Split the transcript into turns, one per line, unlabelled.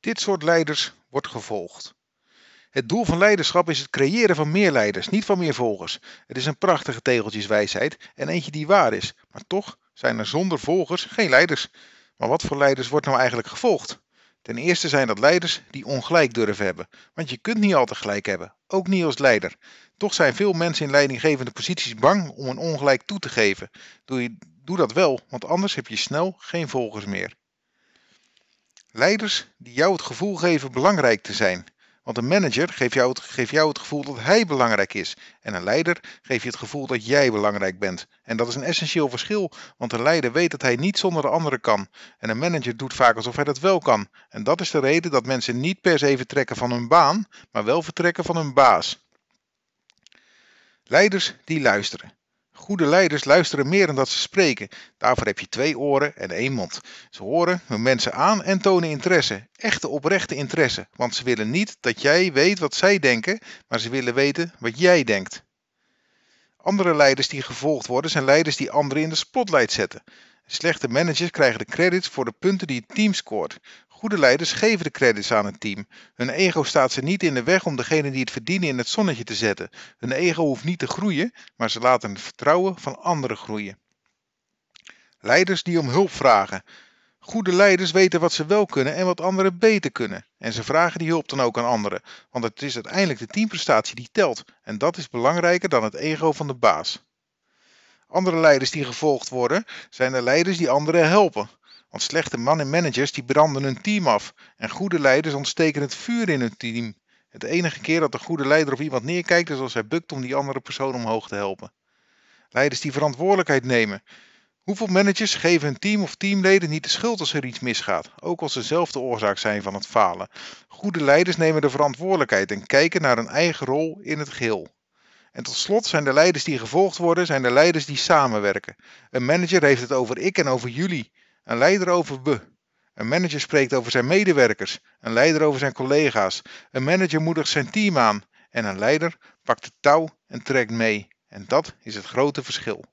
Dit soort leiders wordt gevolgd. Het doel van leiderschap is het creëren van meer leiders, niet van meer volgers. Het is een prachtige tegeltjeswijsheid en eentje die waar is. Maar toch zijn er zonder volgers geen leiders. Maar wat voor leiders wordt nou eigenlijk gevolgd? Ten eerste zijn dat leiders die ongelijk durven hebben. Want je kunt niet altijd gelijk hebben, ook niet als leider. Toch zijn veel mensen in leidinggevende posities bang om een ongelijk toe te geven. Doe, je, doe dat wel, want anders heb je snel geen volgers meer. Leiders die jou het gevoel geven belangrijk te zijn. Want een manager geeft jou, het, geeft jou het gevoel dat hij belangrijk is. En een leider geeft je het gevoel dat jij belangrijk bent. En dat is een essentieel verschil, want een leider weet dat hij niet zonder de anderen kan. En een manager doet vaak alsof hij dat wel kan. En dat is de reden dat mensen niet per se vertrekken van hun baan, maar wel vertrekken van hun baas. Leiders die luisteren. Goede leiders luisteren meer dan dat ze spreken. Daarvoor heb je twee oren en één mond. Ze horen hun mensen aan en tonen interesse. Echte oprechte interesse. Want ze willen niet dat jij weet wat zij denken, maar ze willen weten wat jij denkt. Andere leiders die gevolgd worden zijn leiders die anderen in de spotlight zetten. Slechte managers krijgen de credits voor de punten die het team scoort. Goede leiders geven de credits aan het team. Hun ego staat ze niet in de weg om degene die het verdienen in het zonnetje te zetten. Hun ego hoeft niet te groeien, maar ze laten het vertrouwen van anderen groeien. Leiders die om hulp vragen. Goede leiders weten wat ze wel kunnen en wat anderen beter kunnen. En ze vragen die hulp dan ook aan anderen, want het is uiteindelijk de teamprestatie die telt. En dat is belangrijker dan het ego van de baas. Andere leiders die gevolgd worden, zijn de leiders die anderen helpen. Want slechte mannen managers die branden hun team af. En goede leiders ontsteken het vuur in hun team. Het enige keer dat een goede leider op iemand neerkijkt is als hij bukt om die andere persoon omhoog te helpen. Leiders die verantwoordelijkheid nemen. Hoeveel managers geven hun team of teamleden niet de schuld als er iets misgaat, ook als ze zelf de oorzaak zijn van het falen? Goede leiders nemen de verantwoordelijkheid en kijken naar hun eigen rol in het geheel. En tot slot zijn de leiders die gevolgd worden, zijn de leiders die samenwerken. Een manager heeft het over ik en over jullie. Een leider over we. Een manager spreekt over zijn medewerkers. Een leider over zijn collega's. Een manager moedigt zijn team aan. En een leider pakt het touw en trekt mee. En dat is het grote verschil.